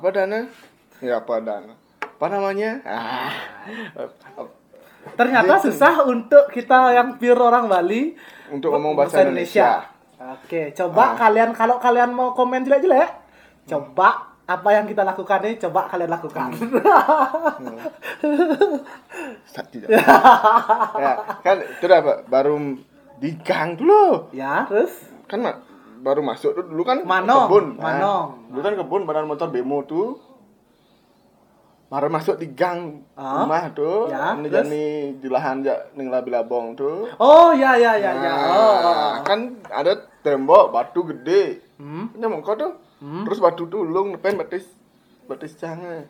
apa dana ya apa dana apa namanya ah Ternyata susah untuk kita yang pure orang Bali untuk ngomong bahasa Indonesia. Oke, coba Ah. kalian kalau kalian mau komen jelek-jelek, coba apa yang kita lakukan ini coba kalian lakukan. Hmm. Tidak. ya, kan itu udah Pak, baru di gang dulu ya, terus kan baru masuk tuh dulu kan Manong, kebun Nah, Manong. dulu kan kebun badan motor bemo tuh baru masuk di gang Ah, rumah tuh ya, ini jani di lahan ja ning labi-labong tuh Oh, ya ya ya ya. Nah, Oh, oh, oh. kan ada tembok batu gede Hmm. nyamuk kau tuh Hmm. terus batu tulung nepen batis batis jangan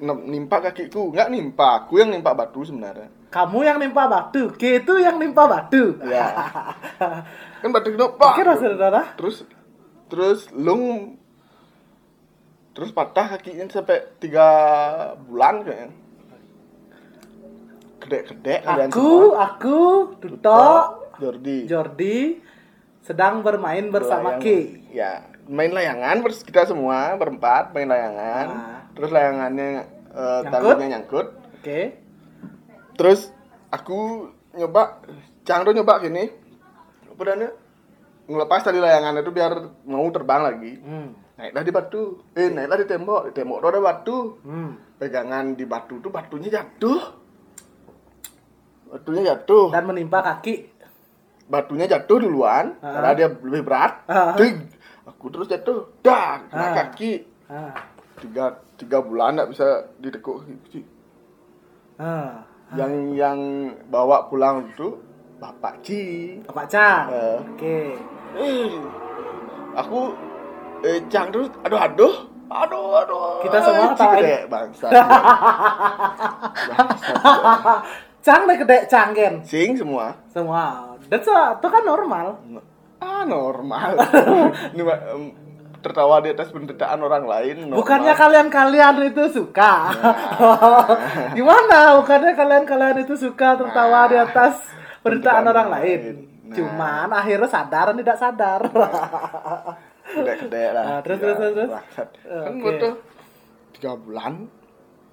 nimpa kakiku nggak nimpa aku yang nimpa batu sebenarnya Kamu yang nimpa batu, K itu yang nimpa batu. ya kan batu pak Oke, saudara. terus terus lung terus patah kakinya sampai tiga bulan kayaknya gede-gede Aku, semua. aku, Duto, Jordi Jordi sedang bermain bersama Layangan. K. ya main layangan kita semua berempat main layangan Nah. Terus layangannya eh, Nyangkut. talinya nyangkut Oke. terus aku nyoba Cangdo nyoba gini apa namanya ngelepas tali layangan itu biar mau terbang lagi Hmm. naiklah di batu eh naiklah di tembok di tembok itu ada batu Hmm. pegangan di batu tuh batunya jatuh batunya jatuh Dan menimpa kaki. batunya jatuh duluan Ah. karena dia lebih berat Ah. Dig. aku terus jatuh dah kena Ah. kaki Ah. tiga tiga bulan nggak bisa ditekuk Ah. yang yang bawa pulang itu bapak Ci Bapak Cang. Eh. Oke. eh, aku eh cang terus aduh aduh aduh aduh Kita semua Ci gede, bangsa Cang deh gede canggen. sing semua Semua. That's a, itu kan normal. ah normal tertawa di atas penderitaan orang lain normal. Bukannya kalian-kalian itu suka. Gimana? Bukannya kalian-kalian itu suka tertawa di atas penderitaan penderitaan orang orang lain. lain. Nah. Cuman akhirnya sadar dan tidak sadar. gede-gede lah Nah, terus, terus, terus, terus. kan oke. gua tuh tiga bulan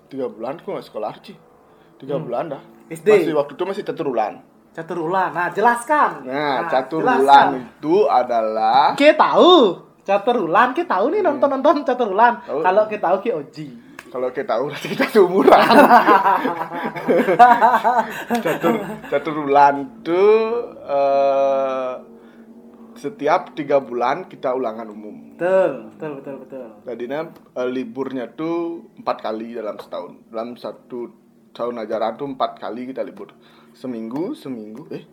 tiga bulan aku nggak sekolah sih tiga bulan dah Hmm. SD. masih waktu itu masih teturulan Catur ulang. Nah, jelaskan. nah catur jelaskan. ulan itu adalah Kita tahu. Catur ulan, kita tahu nih nonton-nonton catur ulan. Kalau kita tahu ki Oji. kalau kita tahu berarti kita seumuran catur catur ulan itu eh, setiap tiga bulan kita ulangan umum Betul, betul, betul, betul. Jadinya eh, liburnya tuh empat kali dalam setahun. Dalam satu tahun ajaran tuh empat kali kita libur. Seminggu, seminggu. Eh,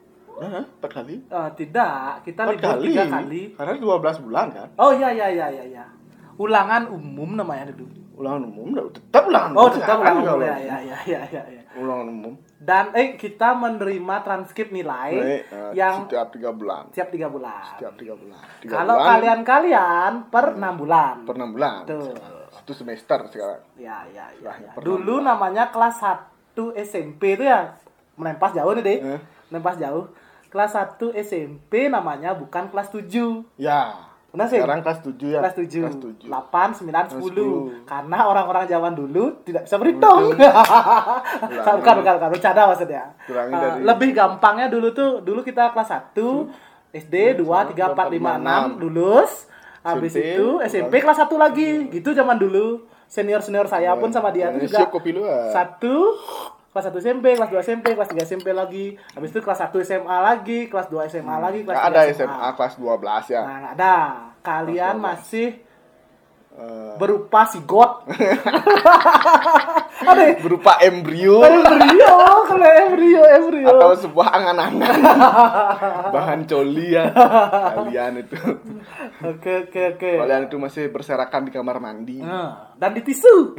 Hah? empat kali? Eh, tidak, kita Empat libur tiga kali. Karena 12 bulan kan. Oh iya iya iya iya iya. Ulangan umum namanya dulu. Ulangan umum, tetap ulangan Oh, umum. tetap kan, ulangan umum. Ya ya ya ya ya. ya. Ulangan umum. Dan eh kita menerima transkrip nilai Baik, eh, yang setiap tiga bulan. setiap tiga bulan. Setiap tiga bulan. Tiga Kalau kalian-kalian per enam bulan. per enam bulan. Betul. Satu semester sekarang. Ya ya ya. ya. Dulu namanya kelas 1 SMP itu ya menempas jauh nih deh. Eh. Menempas jauh. Kelas 1 SMP namanya bukan kelas 7. Ya. Benar sih? Sekarang kelas tujuh ya. Kelas 7. Kelas tujuh. 8, 9, 10. 10. Karena orang-orang zaman dulu tidak bisa berhitung. bukan, bukan, bukan, bercanda maksudnya. Kurangi Eh, dari- lebih gampangnya dulu tuh, dulu kita kelas 1, SD 2, 3, 4, 5, 6, lulus. Habis SMP, itu SMP kelas 1 lagi. Gitu zaman dulu. Senior-senior saya pun sama dia tuh Ini juga. siap kopi lu, ah. Satu kelas 1 SMP, kelas 2 SMP, kelas 3 SMP lagi. Habis itu kelas 1 SMA lagi, kelas 2 SMA lagi, kelas Nggak 3 ada SMA kelas 12 ya. Nah, ada. Kalian masih Eh, berupa sigot. Ada ya? berupa embrio embrio, kalau embrio, embrio. atau sebuah angan-angan bahan coli ya kalian itu Oke, oke, oke. kalian itu masih berserakan di kamar mandi Nah, dan di tisu.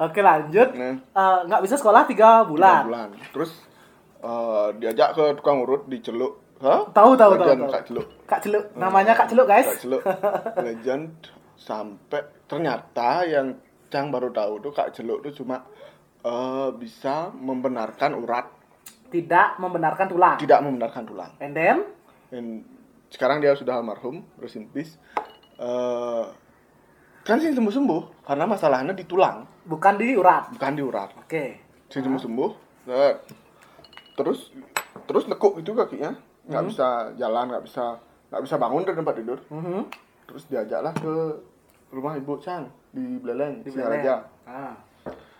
oke, lanjut. Nah. Eh, Nggak bisa sekolah tiga Tiga bulan. bulan terus eh, diajak ke tukang urut diceluk Hah? Tahu, tahu, tahu. Kak Celuk Kak Celuk, namanya Kak Celuk, guys. Kak Celuk legend sampai ternyata yang Cang baru tahu tuh Kak Jeluk tuh cuma eh, bisa membenarkan urat, Tidak membenarkan tulang. tidak membenarkan tulang. And then Dan sekarang dia sudah almarhum, rest in peace. Eh, kan sih sembuh sembuh karena masalahnya di tulang, bukan di urat. bukan di urat. Oke. Sing sembuh sembuh. eh, terus terus nekuk itu kakinya, nggak Hmm. bisa jalan, nggak bisa nggak bisa bangun dari tempat tidur. Mhm. Terus diajaklah ke rumah ibu Cang di Beleleng, Di. Singaraja, Ah.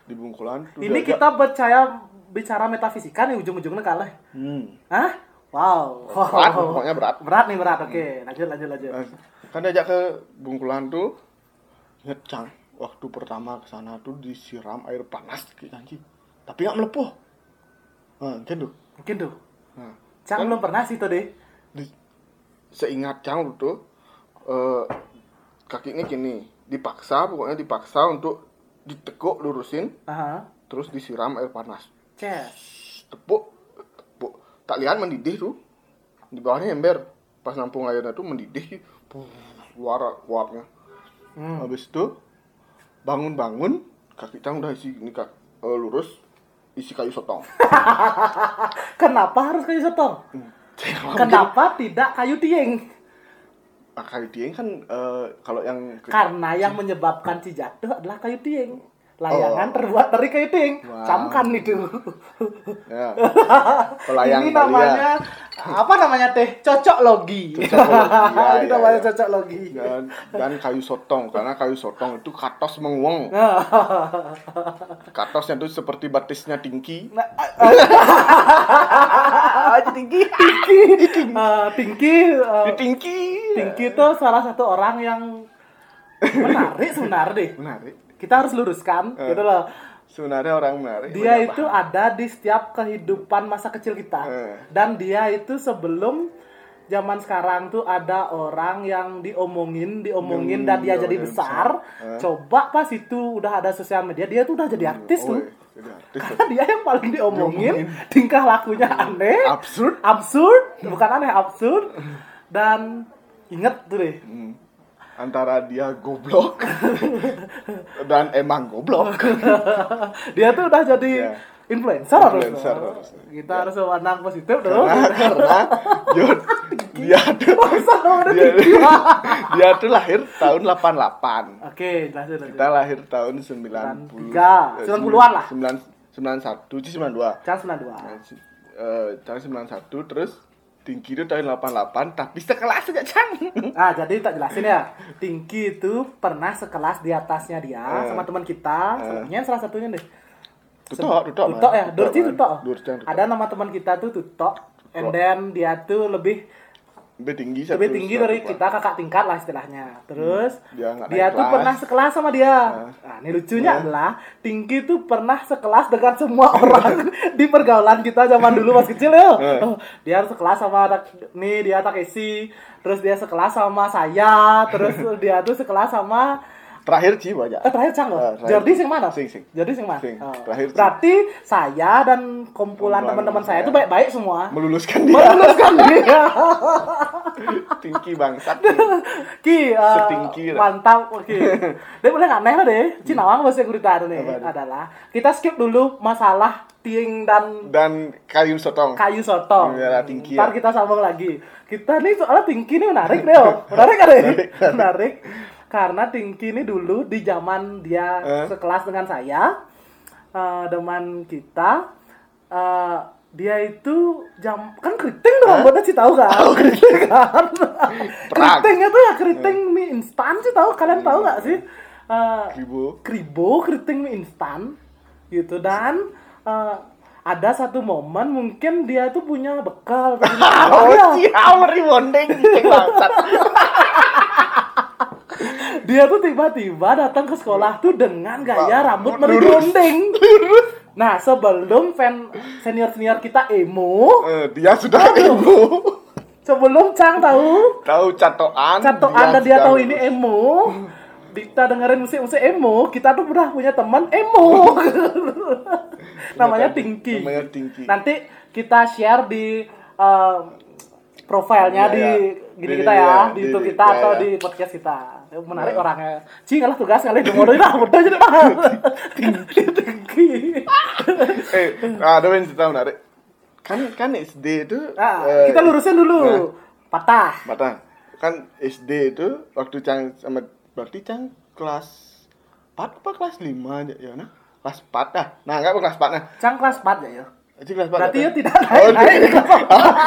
di Bungkulan. Ini diajak- kita percaya bicara metafisika nih ujung-ujungnya kalah. Hmm. Hah? Wow. Berat, pokoknya berat. Berat nih berat. Oke, lanjut lanjut lanjut. Eh, kan diajak ke Bungkulan tuh inget Cang waktu pertama ke sana tuh disiram air panas ke tapi nggak melepuh nah, kan tuh Mungkin tuh. nah, Cang kan belum pernah sih tuh deh. di- seingat Cang tuh eh, kakinya gini dipaksa pokoknya dipaksa untuk ditekuk lurusin Aha. terus disiram air panas Ces. tepuk tepuk tak lihat mendidih tuh di bawahnya ember pas nampung airnya tuh mendidih keluar uapnya Hmm. habis itu bangun-bangun kaki Cang udah isi ini kak eh, lurus isi kayu sotong Kenapa harus kayu sotong? Kenapa tidak kayu tieng? Nah, kayu tieng kan eh, kalau yang Karena yang menyebabkan si jatuh adalah kayu tieng. Layangan Oh. terbuat dari kayu tieng. Wow. Camkan itu. ya, Ini ya. namanya apa namanya teh? Cocok logi. Cocok logi, ya, Ini ya, namanya ya. cocok logi. dan, dan kayu sotong karena kayu sotong itu katos menguang katosnya itu seperti batisnya tingki Nah, Aja tinggi. Tinggi. Tinggi. tingki tinggi itu salah satu orang yang menarik sebenarnya deh. menarik Kita harus luruskan, Eh. gitu loh. sebenarnya orang menarik Dia itu ada di setiap kehidupan masa kecil kita. Eh. Dan dia itu sebelum zaman sekarang tuh ada orang yang diomongin, diomongin dan dia jadi besar. besar. Eh. Coba pas itu udah ada sosial media, dia tuh udah jadi artis Oh, tuh. iya, artis. Karena dia yang paling diomongin, Diomongin. tingkah lakunya aneh, absurd absurd, bukan aneh, absurd. Dan inget tuh deh, Hmm. Antara dia goblok dan emang goblok dia tuh udah jadi Iya. influencer. Influencer harusnya. Kita Ya. harus memandang positif dong. karena karena dia dia tuh udah dia, dia tuh lahir tahun 88 Oke, jelasin. kita lahir tahun 90 93, 90-an lah. 9 91 sih 92 Jangan 92. Nah, si- eh, tahun 91 terus tinggi itu tahun 88 tapi sekelas aja Cang Ah, jadi tak jelasin ya. Tingki itu pernah sekelas di atasnya dia Eh. sama teman kita. Eh. Sebenarnya salah satunya deh. tutok tutok Tutok ya, Durci. Tutok. Ada nama teman kita tuh Tutok. And then dia tuh lebih lebih tinggi lebih satu- tinggi satu dari kelas. kita kakak tingkat lah istilahnya. Terus Dia nggak dia naik tuh kelas. pernah sekelas sama dia. Nah. Nah, ini lucunya Nah. adalah Tingki tuh pernah sekelas dengan semua orang di pergaulan kita zaman dulu pas kecil ya. Oh, dia harus sekelas sama anak- nih dia Takeshi, terus dia sekelas sama saya, terus dia tuh sekelas sama terakhir Ci aja Eh, terakhir Cang loh. Eh, terakhir. Jordi sing mana? Sing, sing. Jordi sing mana? Sing. Oh. Terakhir, sing. Berarti saya dan kumpulan teman-teman saya itu baik-baik semua. meluluskan dia Meluluskan dia. tinggi bangsat Ki, Setingki lah. mantap. Oke. Dia boleh nggak lah deh. Cinawang bahasa gurita nih Apa adalah kita skip dulu masalah ting dan dan kayu sotong kayu sotong. Ya, tingki Ntar ya. kita sambung lagi. Kita nih soalnya tingki nih menarik deh. Menarik kan deh? Menarik, menarik. menarik. Karena tingki ini dulu di zaman dia Eh. sekelas dengan saya, eh teman kita, eh, dia itu jam kan keriting dong, buatnya sih tahu kan? keriting kan? Perang. Keritingnya tuh ya keriting mie instan sih tahu kalian tahu nggak sih? Eh, ribu kribo keriting mie instan gitu dan eh, ada satu momen mungkin dia tuh punya bekal oh ya. sial bangsat dia tuh tiba-tiba datang ke sekolah tuh dengan gaya rambut meribondeng nah sebelum fan senior senior kita emo. Eh, dia sudah ibu sebelum Cang tahu. Tahu catoan catokan. Dan dia tahu ini emo. Kita dengerin musik-musik emo kita tuh udah punya teman emo. Namanya Tingki namanya tinggi nanti kita share di eh, profilnya Iya, di iya. gini Di- kita ya iya, di di- YouTube kita iya, atau iya. di podcast kita menarik orangnya. Ci kalah tugas kali demono lah, udah jadi mahal. Tinggi eh, ada yang cerita menarik. Kan kan SD itu Nah, eh, kita lurusin dulu. nah. Patah. Mata. Kan SD itu waktu Cang sama berarti Cang kelas 4 apa kelas 5 aja ya nah? Kelas 4 dah. Nah, enggak kelas 4 nah. Cang kelas 4 ya, ya. Itu kelas 4. Berarti ya tidak Oh, naik, naik. dia-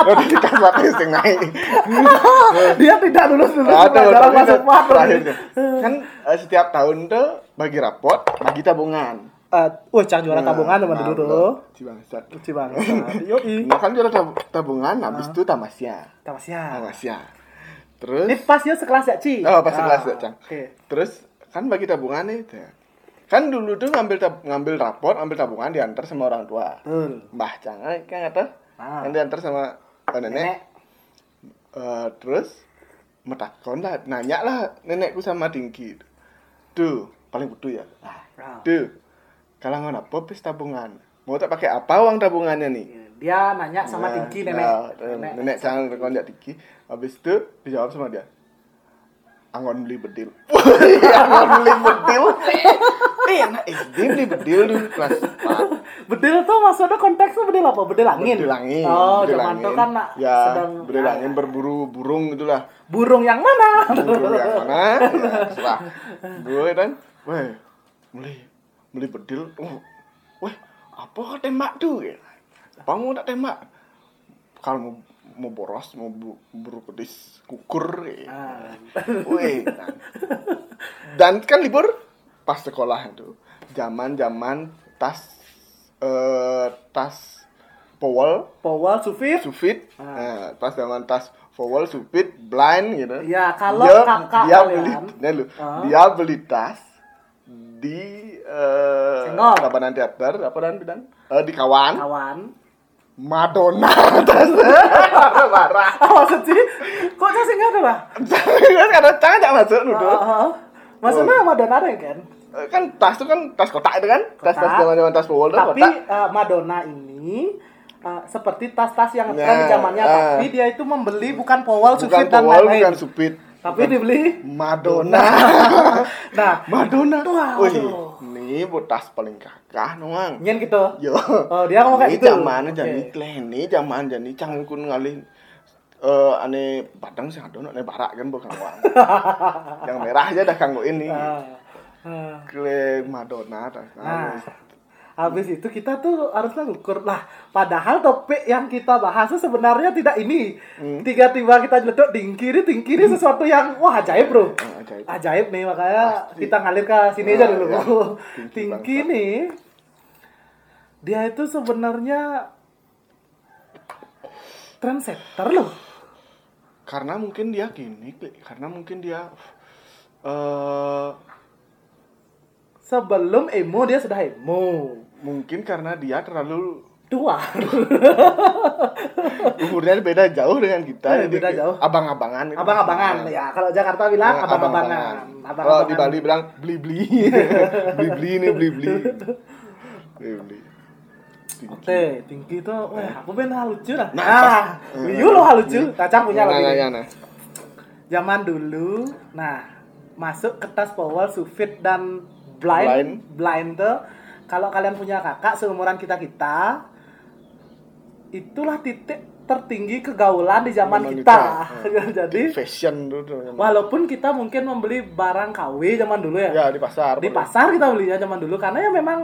Berarti kelas 4 itu yang naik. Dia tidak lulus dulu Ada tapi masuk empat. terakhirnya. Kan eh, setiap tahun tuh bagi rapot, bagi tabungan. Eh, wah, Cang juara tabungan teman nah, dulu tuh. betul. Si bangsat. Lucu banget. Yoi. Nah, kan juara tab- tabungan, habis itu tamasya. Tamasya. Tamasya. Terus Ini pas ya sekelas ya, Ci? Oh, pas sekelas Ah, ya, Cang. Oke. Terus kan bagi tabungan nih. Kan dulu tuh ngambil tab- ngambil rapor, ngambil tabungan diantar sama orang tua. Betul. Mbah Cang eh, kan kata, Ah. yang diantar sama eh, nenek. Nenek. Eh, terus metakon lah, nanya lah nenekku sama Tingki. Tuh, paling butuh ya. Tuh, kalangan apa pes tabungan? Mau tak pakai apa uang tabungannya nih? Dia nanya sama Nah, Tingki nenek. nah, nenek. nenek Cang konjak Tingki. Habis itu dijawab sama dia. Angon beli bedil. Angon beli bedil. Eh, anak SD beli bedil dulu kelas 4. Bedil tuh maksudnya konteksnya bedil apa? Bedil angin. Bedil angin. Oh, bedil zaman itu kan ya, sedang bedil angin berburu burung itulah. burung yang mana? Burung yang mana? Ya, serah. Gue kan, weh, beli beli bedil. Oh, weh, apa kau tembak tuh? Apa mau tak tembak? Kalau mau boros, mau bu, buru pedis kukur. ya. Ah. Weh, dan, dan kan libur pas sekolah itu. Zaman-zaman tas eh tas Powell, Powell, Sufit. Sufit, Ah. nah, pas zaman tas Powell, Sufit, blind gitu. Ya, kalau dia, kakak dia beli, nah, lu, Ah. dia beli tas di eh Senggol. Tabanan Teater, apa dan bidan? Eh, di Kawan, Kawan. Madonna tas. Marah. Ah, maksud sih? Kok saya singgah tuh lah? Kan karena jangan jangan masuk nuduh. Ah, ah, ah. Maksudnya Madonna ada kan? Eh, kan tas itu kan tas kotak itu kan tas tas Kotak. zaman zaman tas itu Tapi kotak eh, Madonna ini eh, seperti tas-tas yang Nah, tren di zamannya, ah. tapi dia itu membeli bukan Powell, bukan Sufit dan lain-lain. bukan Supit Tapi dibeli Madonna Nah, Madonna aduh. Ini bu tas paling kakak noang nyen gitu. yo. Oh, dia ngomong kayak ini gitu. zaman jadi kleni zaman jadi cangkun ngalih eh ane padang sih ada ane barak kan bukan uang yang merah aja dah kanggo ini. Ah, ah. kle Madonna tas Nah, habis itu kita tuh harusnya ngukur lah. Padahal topik yang kita bahas sebenarnya tidak ini. Hmm. Tiba-tiba kita jeleduk tingkiri tingkiri sesuatu yang wah ajaib bro. Ah, ajaib. Ajaib nih makanya Pasti. kita ngalir ke sini aja Ah, dulu. ya. Bangsa. nih dia itu sebenarnya trendsetter loh. karena mungkin dia gini karena mungkin dia eh Sebelum emo dia sudah emo. Mungkin karena dia terlalu Tua. umurnya beda jauh dengan kita Eh, jadi beda jauh. abang-abangan gitu. Abang-abangan Nah. ya. Kalau Jakarta bilang Nah, abang-abangan. Kalau di Bali bilang beli beli, beli beli ini beli beli, beli beli. Oke, tinggi itu, wah aku ben hal lucu lah. Nah, Nah, Liu lo hal lucu, Kacang punya Nah, lagi. nah, nah, nah. Zaman dulu, nah masuk ke tas Powell, Sufit dan Blind, Blind tuh kalau kalian punya kakak seumuran kita kita, itulah titik tertinggi kegaulan di zaman kita. kita. Jadi fashion dulu. walaupun kita mungkin membeli barang KW zaman dulu ya, Ya di pasar. di pasar kita belinya zaman dulu karena ya memang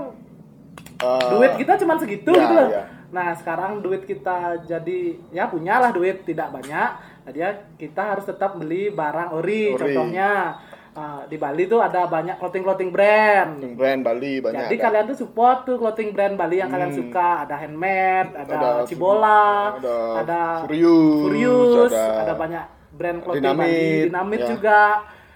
Eh, duit kita cuma segitu ya, gitu loh. ya. Nah sekarang duit kita jadi ya punyalah duit tidak banyak. Jadi ya kita harus tetap beli barang ori. Ori. Contohnya uh, di Bali tuh ada banyak clothing clothing brand. Clothing brand Bali banyak. Jadi ada. kalian tuh support tuh clothing brand Bali yang kalian Hmm. suka. Ada handmade, ada, Ada Cibola, ada ada Furious, Furious, ada- ada banyak brand clothing Dinamit, Bali, dinamit ya. juga.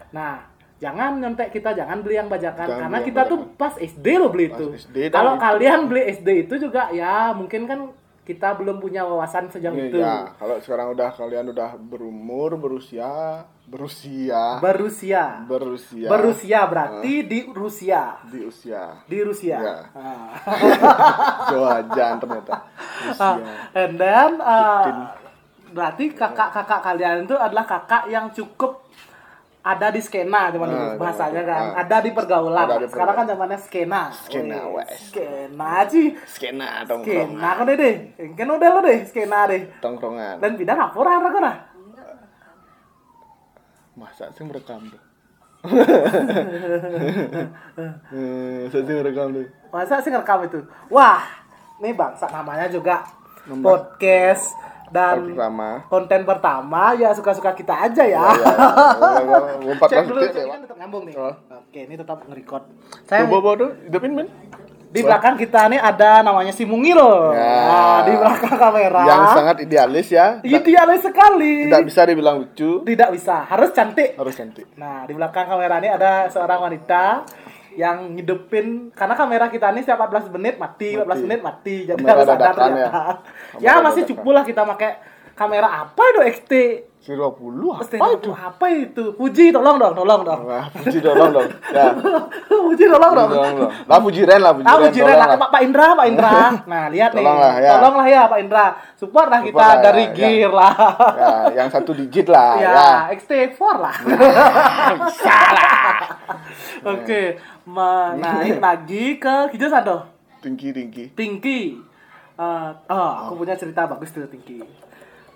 Nah, jangan nyontek kita, jangan beli yang bajakan Jangan karena yang kita tuh bajakan. pas SD lo beli Pas itu. Kalau kalian beli SD itu juga ya mungkin kan kita belum punya wawasan sejauh Ini, itu. Ya, kalau sekarang udah kalian udah berumur, berusia, berusia, Berusia. berusia, Berusia berarti di Rusia. di usia. Di Rusia. Ya. Ah. Jawajan ternyata. Ah, Usia. and then uh, berarti kakak-kakak kalian itu adalah kakak yang cukup ada di skena zaman dulu Nah, bahasanya kan. dulu. Ah. Ada di pergaulan. Ada di Sekarang kan zamannya skena. Skena, wes. Skena sih. skena Skena tongkrongan kan deh deh. Kan udah lo deh skena deh. tongkrongan Dan apa orang orang nah? masa sih merekam tuh masa sih merekam tuh Masa sih ngerekam itu? Wah, nih bangsa namanya juga podcast dan pertama konten pertama ya suka-suka kita aja ya. ya empat Cek belas dulu, detik cek kan tetap nyambung nih. Oh. Oke, ini tetap nge-record. Saya coba bawa tuh hidupin men di belakang kita nih ada namanya si Mungil. Ya. Nah, di belakang kamera. yang sangat idealis ya idealis sekali. tidak bisa dibilang lucu Tidak bisa, harus cantik. harus cantik Nah, di belakang kamera ini ada seorang wanita yang ngidupin karena kamera kita ini setiap 14 menit mati, 14 Mati. menit mati. Jadi Kamera harus ada dadakan ya. Ya, masih cukup lah kita pakai kamera apa itu XT? si 20 Pasti apa itu apa itu? Puji tolong dong, tolong dong. Puji tolong dong ya Puji tolong dong. lah puji Ren lah puji Ah, Ren Puji Ren tolong lah. Pak, Indra, Pak Indra. Nah, lihat nih. Tolonglah, ya. Tolonglah ya Pak Indra. Support lah kita Support lah, dari ya, gear lah. ya yang satu digit lah ya, ya XT4 lah. Oke, menaik lagi ke Kijo Sando. tinggi tinggi Tingki. Eh, oh, aku punya cerita bagus tuh Tingki.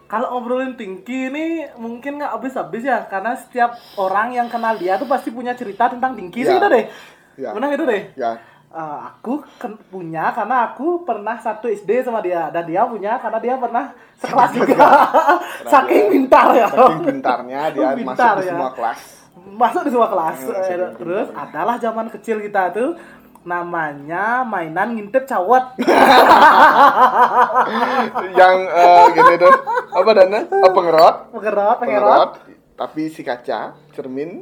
Kalau ngobrolin Tingki ini mungkin nggak habis-habis ya, karena setiap orang yang kenal dia tuh pasti punya cerita tentang Tingki sih Ya. gitu deh. Ya. Benar gitu deh. ya Eh, aku punya karena aku pernah satu SD sama dia dan dia punya karena dia pernah sekelas juga. Saking pintar ya. saking pintarnya dia Pintar masuk di ya. semua kelas Masuk di semua kelas. Ya, Terus adalah zaman kecil kita tuh namanya mainan ngintip cawet. yang eh, gini tuh apa dana oh, Pengerot, pengerot. pengerot tapi si kaca cermin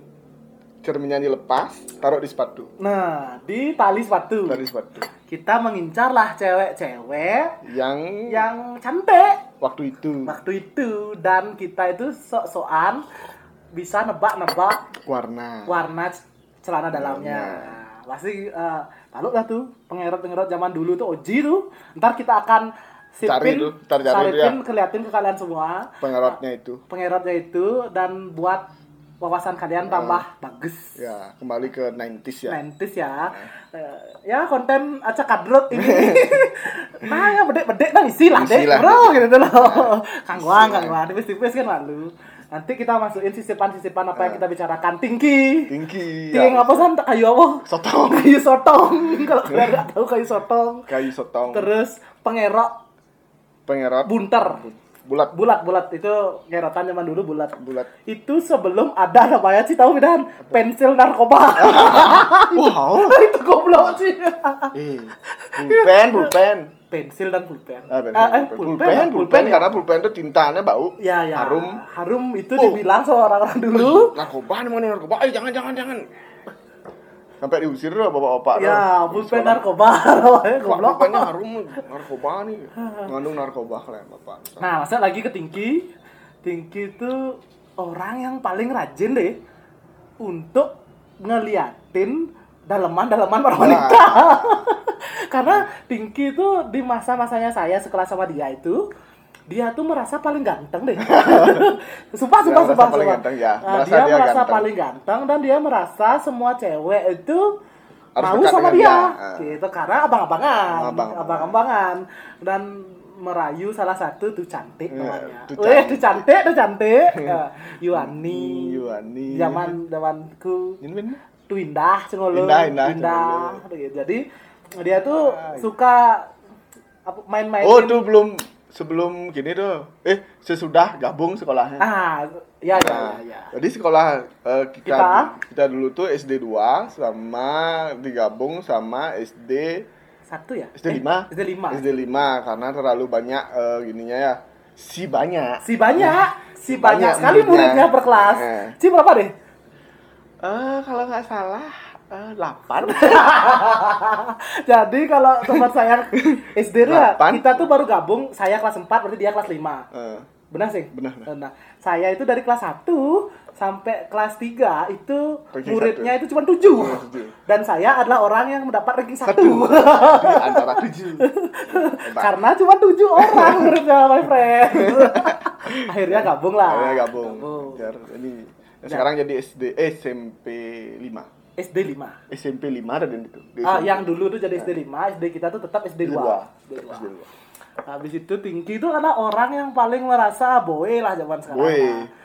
cerminnya dilepas taruh di sepatu Nah, di tali sepatu. tali sepatu Kita mengincar lah cewek-cewek yang yang cantik. waktu itu waktu itu dan kita itu sok-sokan bisa nebak-nebak warna warna celana dalamnya. Nah, pasti uh, tahu lah tuh pengerot-pengerot zaman dulu tuh Oji tuh. Ntar kita akan Cari sipin, tuh, cari tuh saripin, ya. keliatin ke kalian semua pengerotnya itu pengerotnya itu dan buat wawasan kalian tambah bagus. ya kembali ke 90s ya Mentis ya. Eh, ya konten acak kadrot ini. nah ya bedek-bedek nah isi lah deh bro gitu loh. Kang Wang, Isi Kang lah. Wang, tipis-tipis kan lalu. Nanti kita masukin sisipan-sisipan apa yang Eh. kita bicarakan. Tinggi. tinggi Ting apa san kayu apa? sotong Kayu sotong. Kalau kalian nggak tahu kayu sotong. kayu sotong Terus pengerok pengerot bunter. bulat Bulat-bulat itu ngerotan zaman dulu bulat. bulat Itu sebelum ada namanya sih tahu kan? Pensil narkoba. wow itu goblok sih. eh pulpen pulpen pensil dan pulpen. Ah, Ah, eh, pulpen, pulpen, pulpen, pulpen, ya. karena pulpen itu tintanya bau Ya, ya. harum Harum itu Oh. dibilang sama orang-orang dulu. narkoba nih mana narkoba eh jangan jangan jangan sampai diusir tuh bapak-bapak. Ya, pulpen narkoba. Goblok. pulpennya harum narkoba nih mengandung narkoba kalian bapak Nah, masa lagi ke Tingki. Tingki itu orang yang paling rajin deh untuk ngeliatin daleman-daleman para wanita. Karena Tingki itu di masa-masanya saya sekelas sama dia itu dia tuh merasa paling ganteng deh. sumpah, sumpah, sumpah, paling sumpah. ganteng, ya. Nah, Merasa dia, dia merasa ganteng. paling ganteng dan dia merasa semua cewek itu Harus mau sama dia. dia. Ah. Gitu karena abang-abangan, Abang-abangan. abang-abangan dan merayu salah satu tuh cantik Ya, namanya. tuh Weh, cantik. tuh cantik, tuh cantik. Ya, Yuani. Yuani. Zaman zamanku tuh indah cengolo. Indah, indah, Jadi dia tuh Ay. suka apa main-main. oh tuh belum sebelum gini tuh eh sesudah gabung sekolahnya Ah, ya ya Nah, ya. ya. jadi sekolah eh, kita, Kita? kita dulu tuh SD 2 sama digabung sama SD Satu ya? SD Eh, 5 SD 5. SD 5 karena terlalu banyak eh, gininya ya si banyak Si banyak, si Banyak banyak sekali muridnya. muridnya per kelas. Eh. Si berapa deh? Eh kalau nggak salah eh, 8 Jadi kalau tempat saya SD ya, kita tuh baru gabung, saya kelas 4 berarti dia kelas 5. Eh, Benar sih? Benar, benar. Nah, saya itu dari kelas 1 sampai kelas 3 itu Ranking muridnya satu. itu cuma 7. tujuh. Dan saya adalah orang yang mendapat ranking 1. satu di antara tujuh Hebat. Karena cuma 7 orang muridnya, my friend. Akhirnya gabung lah. Akhirnya gabung. Gabung. Biar ini Yang sekarang jadi SD eh, SMP 5. SD 5. SMP 5 ada di itu. Di Ah, SMP. yang dulu tuh jadi SD 5, SD kita tuh tetap SD 2. dua. SD 2. SD dua. Habis itu Tingki itu adalah orang yang paling merasa boy lah zaman sekarang. Boy.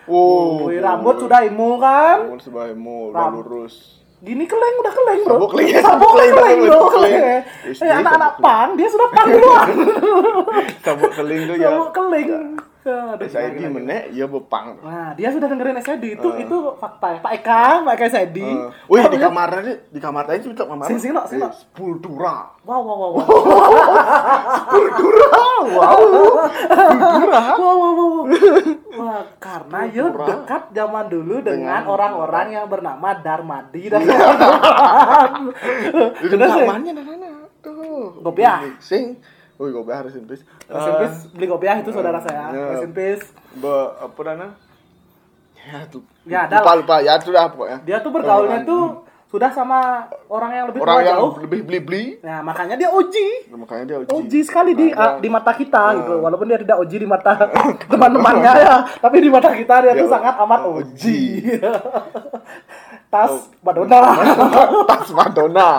Oh, Wow. rambut sudah emu kan? Kamu sebahmu udah Ram- lurus. Gini keleng udah keleng bro. Sabuk keleng, Sabuk sabuk keleng, keleng bro. keleng. Eh, SD anak-anak pang dia sudah pang duluan. Sabuk keling tuh ya. Sabuk keleng. SID menek ya bepang. Nah, dia sudah dengerin SID itu Eh. itu fakta ya. Pak Eka, Pak Eka SID. Uh, wih di kamar tadi di kamar tadi sih kamar. Sing, sing, no, sing, no. Puldura. Wow, wow, wow, wow. Puldura. Wow. Puldura. Wow, wow, wow, wow. Wah, karena Pura. dekat zaman dulu dengan orang-orang yang bernama Darmadi dan Itu sih. kamarnya nana tuh. Gobiah. Sing. Wih gobiah harus impis. Rest in peace, beli kopiah itu saudara saya. Ya. Rest in peace. Be, apa nana? Ya tuh. Ya, lupa adalah. lupa ya sudah pokoknya. Dia tuh bergaulnya tuh sudah sama orang yang lebih orang tua yang jauh. lebih beli beli. Nah, makanya dia OG. Makanya dia uji. OG sekali di Nah, ah, di mata kita Ah. gitu. Walaupun dia tidak OG di mata teman-temannya ya, tapi di mata kita dia Dia tuh sangat amat OG. OG. Tas Madonna. tas Madonna.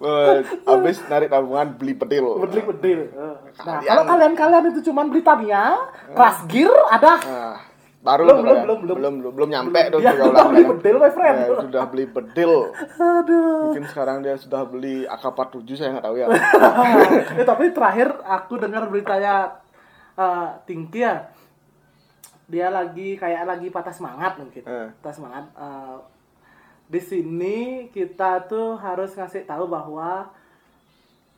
Eh, Habis narik tabungan beli pedil. bedil bedil. Nah, Kalian- kalau kalian-kalian itu cuman beli Tamiya, Crash Gear ada. Nah, baru Belum, belum, kalian. belum, belum. belum belum belum nyampe tuh Dia pergaulan sudah beli kalian. bedil, my friend. Ya, sudah beli bedil. Aduh. Mungkin sekarang dia sudah beli AK47 saya nggak tahu ya. eh, tapi terakhir aku dengar beritanya eh Tingki ya. Dia lagi kayak lagi patah semangat mungkin. Eh. Patah semangat. Eh, di sini kita tuh harus ngasih tahu bahwa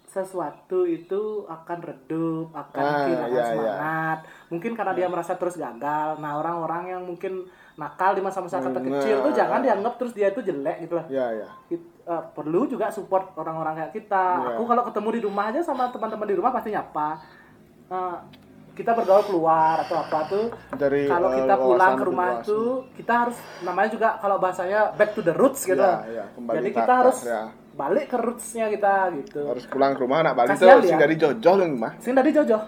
sesuatu itu akan redup, akan Ah, kehilangan iya, iya. semangat. Mungkin karena dia merasa terus gagal. Nah, orang-orang yang mungkin nakal di masa-masa kata Hmm, kecil tuh nah. jangan dianggap terus dia itu jelek gitu lah Ya ya. Kit- eh, perlu juga support orang-orang kayak kita. Iya. Aku kalau ketemu di rumah aja sama teman-teman di rumah pasti nyapa. Eh, kita bergaul keluar atau apa tuh. Dari, kalau eh, kita pulang ke rumah tuh kita harus namanya juga kalau bahasanya back to the roots gitu. Iya, kembali Jadi kita harus ya. balik ke rootsnya kita gitu. Harus pulang ke rumah nak Bali Kasihan itu sing dia. dari Jojo loh mah. Sing dari Jojo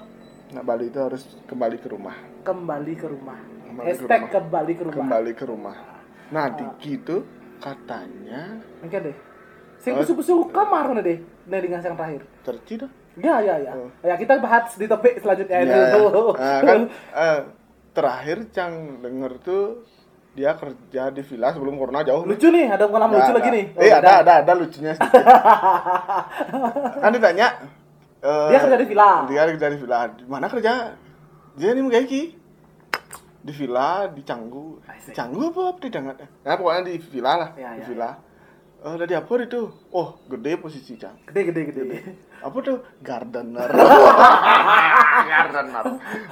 Nak Bali itu harus kembali ke rumah. kembali ke rumah. Kembali ke rumah. kembali ke rumah. Kembali ke rumah. Nah, Diki itu katanya Oke deh. Sing busu-busu kamar nih deh. Nih dengan yang terakhir. cerci dah. Ya, ya, ya. Oh. Ya, kita bahas di topik selanjutnya Ya, ya. Nah, kan eh, terakhir Cang denger tuh dia kerja di villa sebelum corona jauh. lucu nih, ada pengalaman lucu Ada, lagi nih. Eh, Oh, ada, ada, ada lucunya sedikit. kan ditanya eh, Dia kerja di villa. Dia kerja di villa. Di mana kerja? Dia ini menggaiki. Di villa di Canggu. Canggu apa di Dangat? Nah, pokoknya di villa lah, Ya, di ya, villa. Eh, udah di apa itu? Oh, gede posisi Cang. Gede, gede, gede. Apa tuh? Gardener. gardener.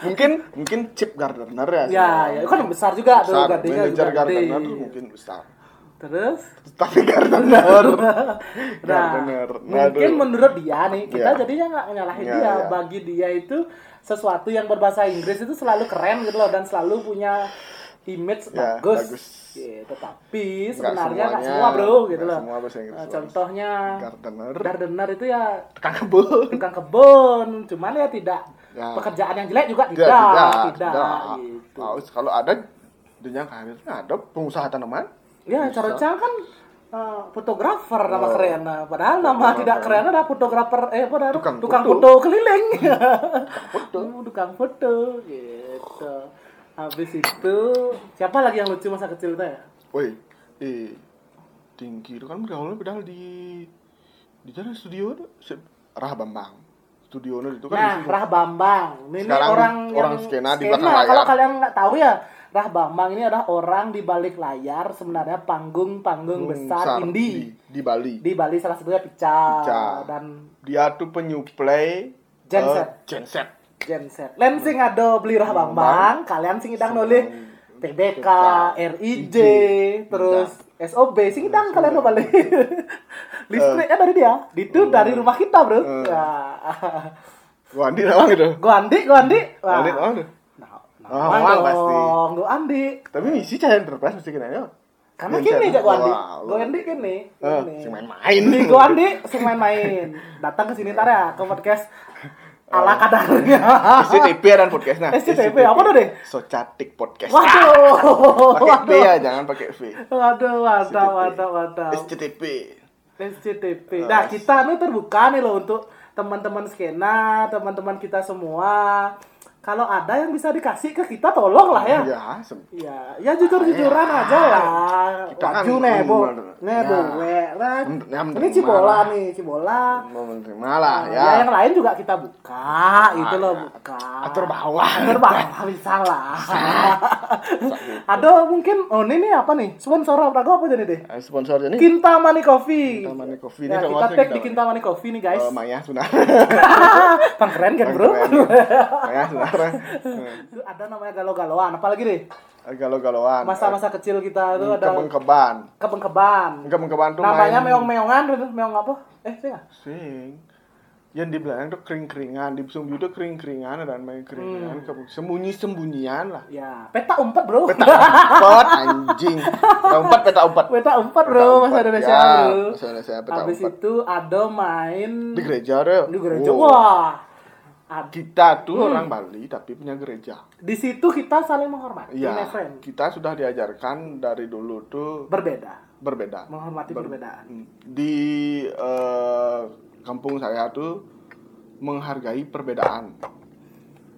Mungkin mungkin chip gardener ya. Ya, ya, itu kan besar juga tuh Besar. Manajer juga gardener tuh mungkin besar. Terus, Tapi gardener. nah, Gardener. mungkin Aduh. menurut dia nih, kita Ya. jadinya nggak nyalahin Ya, dia. ya. Bagi dia itu sesuatu yang berbahasa Inggris itu selalu keren gitu loh dan selalu punya image Ya, bagus. bagus. Gitu. Tapi Nggak sebenarnya nggak semua bro gitu loh. semua bahasa Inggris Nah, contohnya Gardener. gardener itu ya Tukang kebun. tukang kebun, cuman ya tidak Ya. pekerjaan yang jelek juga Tidak, tidak, tidak, tidak, tidak. gitu. Kalau ada dunia karirnya ada pengusaha tanaman. Ya, Chang kan uh, fotografer nama Oh. keren. Nah, padahal nama tidak keren ada fotografer eh ada Tukang tukang foto. foto keliling. foto. Oh, tukang foto gitu. Habis itu siapa lagi yang lucu masa kecil kita ya? Woi, eh tinggi itu kan bergaulnya padahal di di mana studio Rah Bambang. Studio itu kan Nah. Rah Bambang. Ini Sekarang orang orang yang skena di belakang layar. Kalau kalian nggak tahu ya, Rah Bambang ini adalah orang di balik layar sebenarnya panggung-panggung besar, indie. di, di Bali. Di Bali salah satunya Pica, Pica. dan Dia tuh penyuplai Genset. eh, genset. Genset. Lain sing ada beli rah bambang, kalian sing idang nolih PBK, RIJ, terus SOB sing idang kalian mau balik. Listriknya dari dia, itu dari rumah kita bro. Eh. Ya. Gua Andi nama gitu. Gua Andi, gua Andi. Wah. Andi nama tuh. Nah, dong, pasti. Gua Andi. Tapi misi cahaya enterprise mesti kena ya. Karena kini jak gua Andi. Gua Andi kini. Eh, si main-main. Di gua Andi sing main-main. Datang ke sini ntar ya ke podcast ala kadarnya. SCTP dan podcastnya. SCTP, apa tuh, deh? Socatik podcast. Waduh. Pakai V ya, jangan pakai V. Waduh, mantap, mantap, mantap. SCTP. SCTP. Nah, kita nih terbuka nih loh untuk teman-teman skena, teman-teman kita semua. Kalau ada yang bisa dikasih ke kita, tolong lah ya. Ya, sem- Ya, ya jujur-jujuran Ya. aja lah. Kita kan Waju nebo, bener. nebo, we, kan. Men- ya, Ini cibola lah. nih, cibola. mau menerima lah Ya. ya. yang lain juga kita buka, itu loh ya. buka. Atur bawah. Atur bawah bisa lah. Ada mungkin, oh ini nih apa nih? Sponsor apa apa jadi deh? Eh, Sponsornya nih. Kintamani Coffee. Kintamani Coffee. Ya, Ini kita tag di Kintamani Coffee nih guys. Eh, Maya Sunar. Bang keren kan bro? Maya Sunar. Itu ada namanya galau-galauan. Apalagi deh? Eh, Galau-galauan. Masa-masa kecil kita itu Eh, ada Kebeng-keban. kebeng-keban. Kebeng-keban tuh Namanya main- meong-meongan, itu meong apa? Eh, sih nggak? Sing. Yang di belakang tuh kering-keringan, di Sumbu itu kering-keringan dan main keringan, Hmm. Sembunyi-sembunyian lah. Ya, peta umpet bro. Peta empat anjing. Peta empat, peta empat. Peta umpet Peta bro, empat, bahasa Indonesia ya, bro. Bahasa Indonesia peta Habis empat. itu ada main Di gereja deh. di gereja. Oh. Wah. Kita tuh Hmm. orang Bali tapi punya gereja. Di situ kita saling menghormati, Iya. Kita sudah diajarkan dari dulu tuh Berbeda, berbeda. menghormati Ber- perbedaan. Di eh, kampung saya tuh menghargai perbedaan.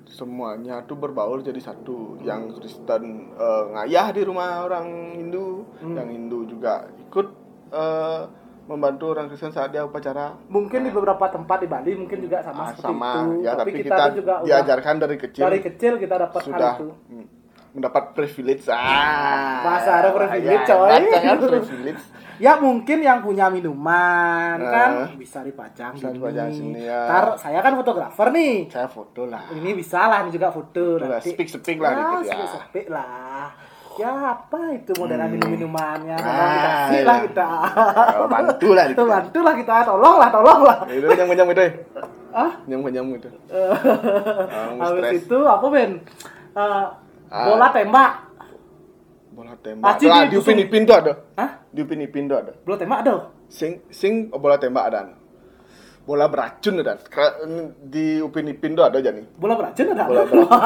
Semuanya tuh berbaur jadi satu. Yang Kristen eh, ngayah di rumah orang Hindu, Hmm. yang Hindu juga ikut eh, membantu orang Kristen saat dia upacara. Mungkin di beberapa tempat di Bali mungkin juga sama Ah, seperti sama itu. ya, tapi, tapi kita, kita, juga diajarkan dari kecil dari kecil kita dapat hal sudah itu. mm, mendapat privilege. Ah, Bahasa ada privilege, ya, coy. Jangan privilege. Ya mungkin yang punya minuman Nah. kan bisa dipajang Bisa dipajang sini, ya. Ntar saya kan fotografer nih. Saya foto lah. Ini bisa lah ini juga foto Foto lah, nanti. speak-speak lah Ah, dikit ya. speak-speak lah. Ya apa itu modern minum-minumannya Ah, Tolong dikasih iya. lah kita. Bantu lah. Tuh bantu lah kita, tolong lah, tolong lah. Itu nyam nyam itu. Ah, Nyam nyam itu. Ah, habis itu apa Ben? Ah. bola tembak. Bola tembak. Aci Lah, di di Upin Ipin tuh ada. Hah? Di Upin Ipin tuh ada. Bola tembak ada. Sing sing bola tembak ada. Bola beracun ada. Kera- Di Upin Ipin tuh ada aja nih. Bola beracun ada. Bola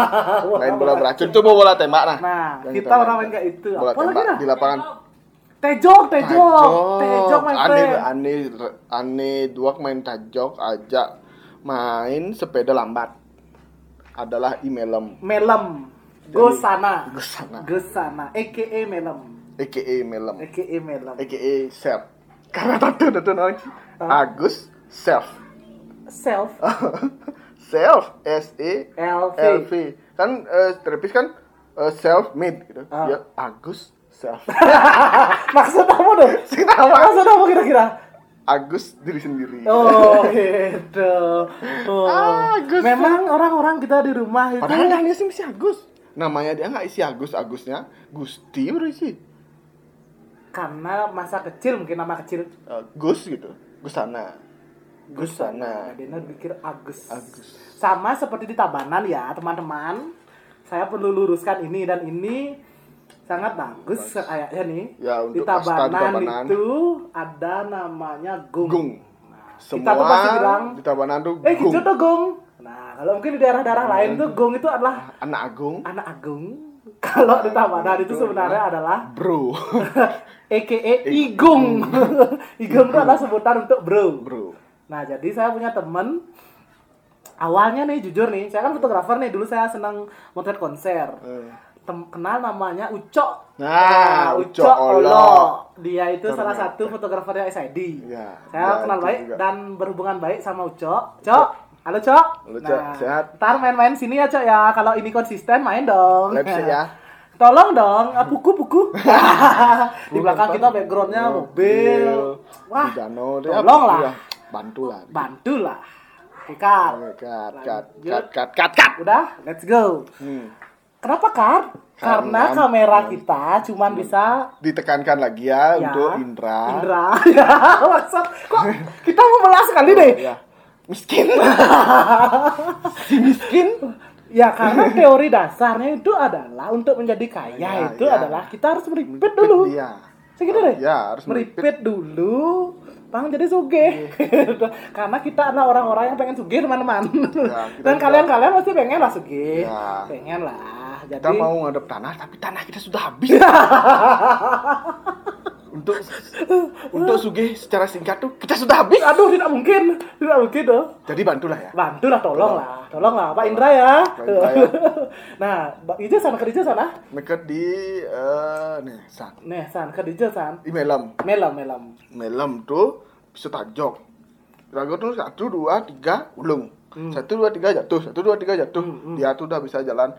Main bola beracun tuh bola tembak nah. Nah, kita orang main kayak itu. Bola Apa tembak di lapangan. Tejok, tejok, tejok my Ane ane ane dua main tajok ajak main sepeda lambat. Adalah imelem. Melem. Gosana. Gusana. Gosana. AKA melem. AKA melem. AKA melem. AKA self. Karena tato tato namanya Agus self. Self. self S E LV. L V. Kan eh, terapis kan self made gitu. Ah. Ya Agus self. Maksud apa dong? Kenapa? Maksud apa kira-kira? Agus diri sendiri. Oh, gitu. Oh. Agus. Memang orang-orang kita di rumah itu Padahal dia sih si Agus. Namanya dia nggak isi Agus, Agusnya Gusti berisi. karena masa kecil mungkin nama kecil Eh, Gus gitu. Gusana. Gusana. Dia pikir Agus. Agus. Sama seperti di Tabanan ya, teman-teman. Saya perlu luruskan ini dan ini sangat bagus kayaknya nih. Ya, di untuk di Tabanan, Tabanan. itu ada namanya gung. Gung. Kita tuh pasti bilang, di Tabanan tuh Eh, Gung. gitu tuh gung. Nah, kalau mungkin di daerah-daerah lain tuh gung itu adalah Anak Agung. anak agung. Kalau di Tabanan itu sebenarnya adalah Bro. AKA Igung. Igung itu adalah sebutan untuk bro. Bro. Nah, jadi saya punya temen awalnya nih jujur nih, saya kan fotografer nih, dulu saya senang motret konser. Eh. Tem- kenal namanya Ucok. Nah, Ucok Olo. Dia itu salah Ternyata. satu fotografernya SID. Ya, Saya ya, kenal baik juga. dan berhubungan baik sama Ucok. Cok, halo Cok. Halo, Cok. Sehat? Ntar main-main sini ya Cok ya. Kalau ini konsisten main dong. Set ya. Tolong dong, ah, puku-puku. Di belakang kita backgroundnya mobil. Wah, tolong lah. Ya, Bantu lah. bantu lah. Oke, Kar. Oke, Cut, cut, cut, cut, cut, cut. Udah, let's go. Hmm. Kenapa, Kar? Karena, Karena- kamera kita cuman bisa Ditekankan lagi ya, Ya. untuk Indra. Indra. ya, maksud kok kita membelah sekali deh. Ya. Miskin. si miskin. Ya karena teori dasarnya itu adalah untuk menjadi kaya Ya, itu ya. adalah kita harus meripit dulu. Iya. Segitu deh. Ya, harus meripit dulu, Bang jadi sugih. Karena kita adalah orang-orang yang pengen sugih teman-teman. Ya, Dan kalian-kalian pasti pengen lah sugih. Ya. Pengen lah. Jadi Kita mau ngadep tanah tapi tanah kita sudah habis. untuk untuk sugih secara singkat tuh kita sudah habis. aduh tidak mungkin. Tidak mungkin dong. Jadi bantulah ya. Bantulah tolong lah. Tolong lah Pak Indra ya. Pak Indra ya. nah, Ijo sana kerja sana. Mereka di eh nih san Nih, san kerja san. di melam Melam, melam. melam tuh bisa tajok. Rago tuh satu dua tiga ulung. Hmm. Satu dua tiga jatuh, satu dua tiga jatuh. Hmm, hmm. Dia tuh udah bisa jalan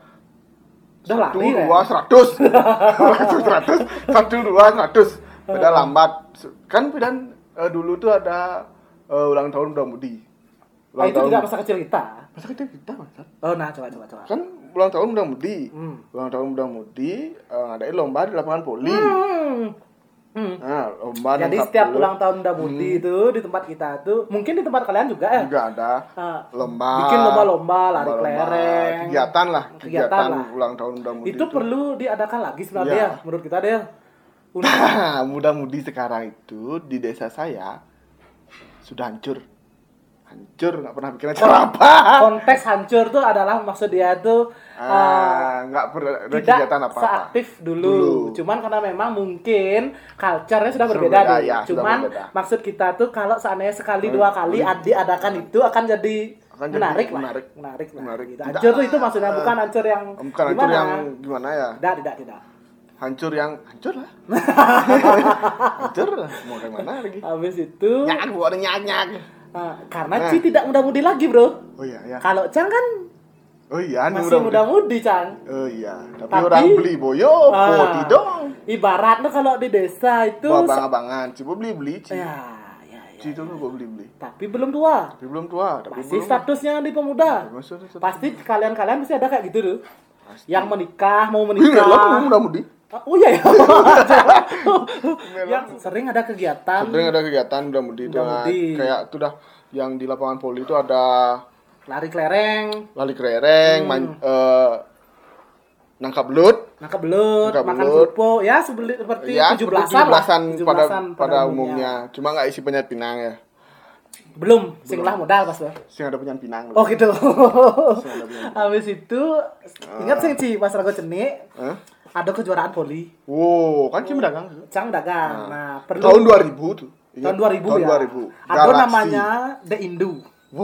Udah satu lari dua seratus satu seratus satu dua seratus beda lambat kan pedan eh, dulu tuh ada eh, ulang tahun muda mudi Ah, itu tidak masa kecil kita. masa kita kita masa Oh, nah coba coba coba. kan ulang tahun muda mudi Hmm. ulang tahun muda mudi eh, ngadain lomba di lapangan poli Hmm. Hmm. nah lomba Jadi setiap belut ulang tahun Damudi itu di tempat kita tuh, mungkin di tempat kalian juga ya. juga ada Ah, lomba bikin lomba-lomba, lari lomba-lomba, kelereng. kegiatan lah Kegiatan kegiatan, lah. ulang tahun muda mudi itu perlu diadakan lagi sebenarnya ya, menurut kita deh. Untuk muda mudi sekarang itu di desa saya sudah hancur hancur nggak pernah bikin acara apa konteks hancur tuh adalah maksud dia tuh eh, Ah, nggak pernah ada tidak kegiatan apa apa seaktif dulu. Dulu. Cuman karena memang mungkin culture-nya sudah berbeda berbeda, ya, sudah Cuman berbeda. maksud kita tuh kalau seandainya sekali Hmm, dua kali hmm. ad- diadakan itu akan jadi Akan jadi menarik menarik. Menarik lah. Menarik. Gitu. Hancur tuh itu maksudnya bukan hancur yang bukan hancur gimana? yang gimana ya Tidak, tidak, tidak. Hancur yang hancur lah hancur lah mau kayak mana lagi Habis itu nyak gua ada nyak nyak ah, karena Nah. Ci tidak muda-mudi lagi, Bro. oh iya ya Kalau Cang kan oh iya ini masih muda-mudi, Cang. oh iya tapi, Tapi- orang beli boyo Ah, poti dong Ibaratnya kalau di desa itu Gua abang-abangan coba beli beli ci ya, ya, ya. ci dulu gua beli beli Tapi belum tua. tapi belum tua tapi Masih belum statusnya di pemuda. Pasti kalian-kalian pasti ada kayak gitu tuh. Pasti. Yang menikah, mau menikah. muda mudi Ah, Oh iya ya. yang sering ada kegiatan. Sering ada kegiatan udah mudi itu mudi. kayak itu dah yang di lapangan poli itu ada lari kelereng, lari kelereng, Hmm. main eh, nangkap belut, nangkap belut, Nangkap makan belut. ya sebeli, seperti ya tujuh seperti belasan lah. 17-an pada 17-an pada umumnya. Cuma nggak isi penyan pinang ya. Belum, sing lah modal pas Bro. Sih ada penyan pinang. Oh gitu. Sing. Habis itu ingat sing Ci pas rago cenik Hah? Ada kejuaraan voli. Wow, kan sih dagang. Cang dagang. Nah, perlu Tahun 2000 tuh. Tahun 2000 tahun ya. 2000. Ada Galaxy. namanya The Indu.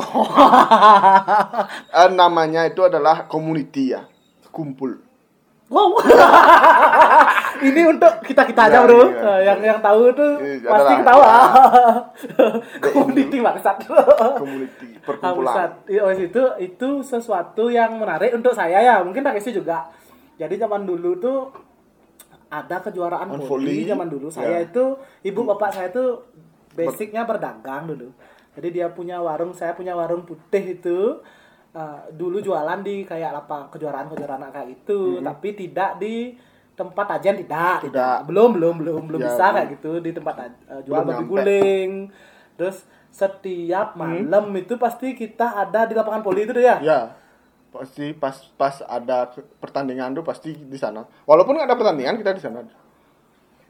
Eh, namanya itu adalah community ya. Kumpul. Wow. Ini untuk kita-kita aja, Ya, Bro. iya. Nah, yang yang tahu tuh Iya, pasti adalah- ketawa. ya. Community bangsat. Community Bangsat. perkumpulan. Iya, wes itu itu sesuatu yang menarik untuk saya ya. Mungkin tak juga. Jadi zaman dulu tuh ada kejuaraan On volley, zaman dulu. Saya ya. itu ibu bapak saya tuh basicnya berdagang dulu. Jadi dia punya warung, saya punya warung putih itu. Uh, dulu jualan di kayak apa kejuaraan-kejuaraan kayak itu, tapi tidak di tempat ajen tidak, Mm-hmm. Tidak. belum belum belum belum Ya, bisa kayak gitu di tempat uh, jual Belum babi nyampe. guling. Terus setiap malam itu pasti kita ada di lapangan poli itu tuh ya. Ya, pasti pas pas ada pertandingan tuh pasti di sana. Walaupun nggak ada pertandingan kita di sana.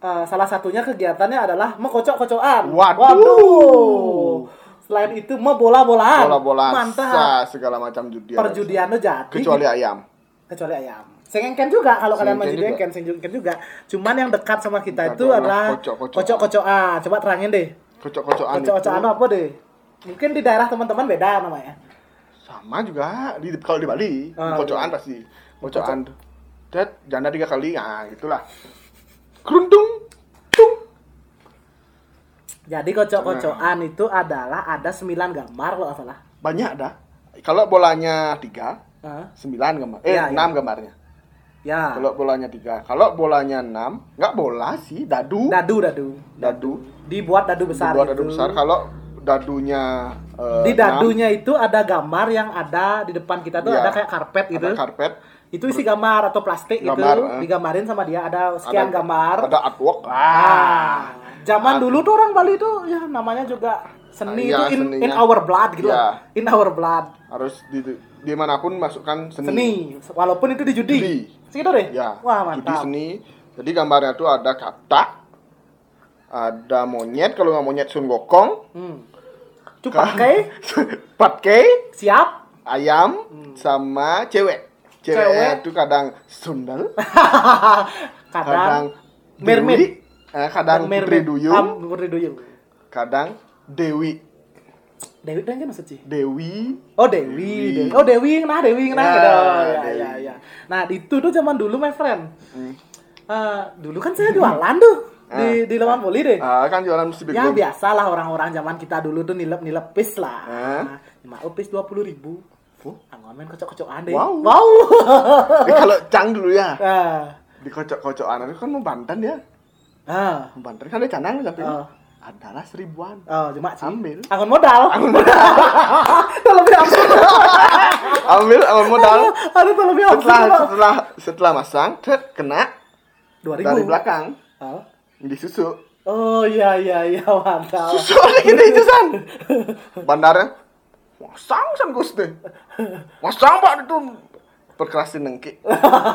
Uh, salah satunya kegiatannya adalah mekocok-kocokan. Waduh. Selain itu mebola-bolaan. Bola-bola, Mantap. sa, segala macam judi. ada di Perjudian tuh jadi. Kecuali ayam. kecuali ayam. Sengengken juga kalau kalian main Sengengken judi juga. engken sengengken juga. Cuman yang dekat sama kita Dekat itu adalah kocok-kocokan. Coba terangin deh. Kocok-kocokan Kocok-kocokan apa deh? Mungkin di daerah teman-teman beda namanya. Sama juga di kalau di Bali. Ah, kocokan pasti. Kocokan. Dan janda tiga kali, nah itulah. Kerundung, tung. Jadi kocok-kocokan itu adalah ada 9 gambar kalau nggak salah. Banyak dah. Kalau bolanya tiga, Hah? sembilan gambar. Eh, Iya, iya. enam gambarnya. Ya. Kalau bolanya tiga. Kalau bolanya enam, nggak bola sih, dadu. Dadu dadu. Dadu. Dibuat dadu besar. Dibuat dadu besar. Kalau dadunya eh, di dadunya itu ada gambar yang ada di depan kita tuh Iya. ada kayak karpet gitu. ada karpet, Itu isi gambar atau plastik Gambar, gitu, eh. digambarin sama dia ada sekian ada- gambar. Ada artwork. Ah, zaman Ah. dulu tuh orang Bali tuh ya namanya juga seni Iya, itu in, in our blood gitu lah. In our blood. Harus di di mana pun masukkan seni. Seni, walaupun itu di judi. Judi. Segitu deh. Ya. Wah, Judi mantap. seni. Jadi gambarnya tuh ada katak, ada monyet kalau nggak monyet Sun Gokong Hmm. Cupakai, Patke siap. ayam sama cewek cewek, Hmm. Cewek. itu kadang sundel kadang kadang mermaid. Eh, kadang Putri mermaid. Duyung Am, Putri Duyung. kadang Dewi Dewi kan kan maksud sih? Dewi Oh Dewi, Dewi. Oh Dewi, nah Dewi, nah gitu. Ya, ya, ya. Nah itu tuh zaman dulu, my friend. Hmm. Eh, dulu kan saya jualan tuh di Ah. di Leman Poli deh. Ah, kan jualan mesti Ya biasalah orang-orang zaman kita dulu tuh nilep-nilep pis lah. Ah. Nah, lima pis dua puluh ribu. Oh. Anggomen kocok-kocokan deh. Wow. Wow. Eh, kalau Cang dulu ya Ah. di kocok-kocokan itu kan mau Banten ya Ah. Mau Banten kan ada canang tapi Ah. adalah seribuan Oh, cuma sih. Ambil. Anggon modal. Anggun modal absurd. ambil ambil modal Aduh, terlebih absurd. setelah setelah setelah masang tet kena 2000. dari belakang Oh. Disusuk Oh iya iya iya mantap. susuk lagi deh itu san? Bandarnya masang san gusti. Masang pak itu. Perkerasin nengki.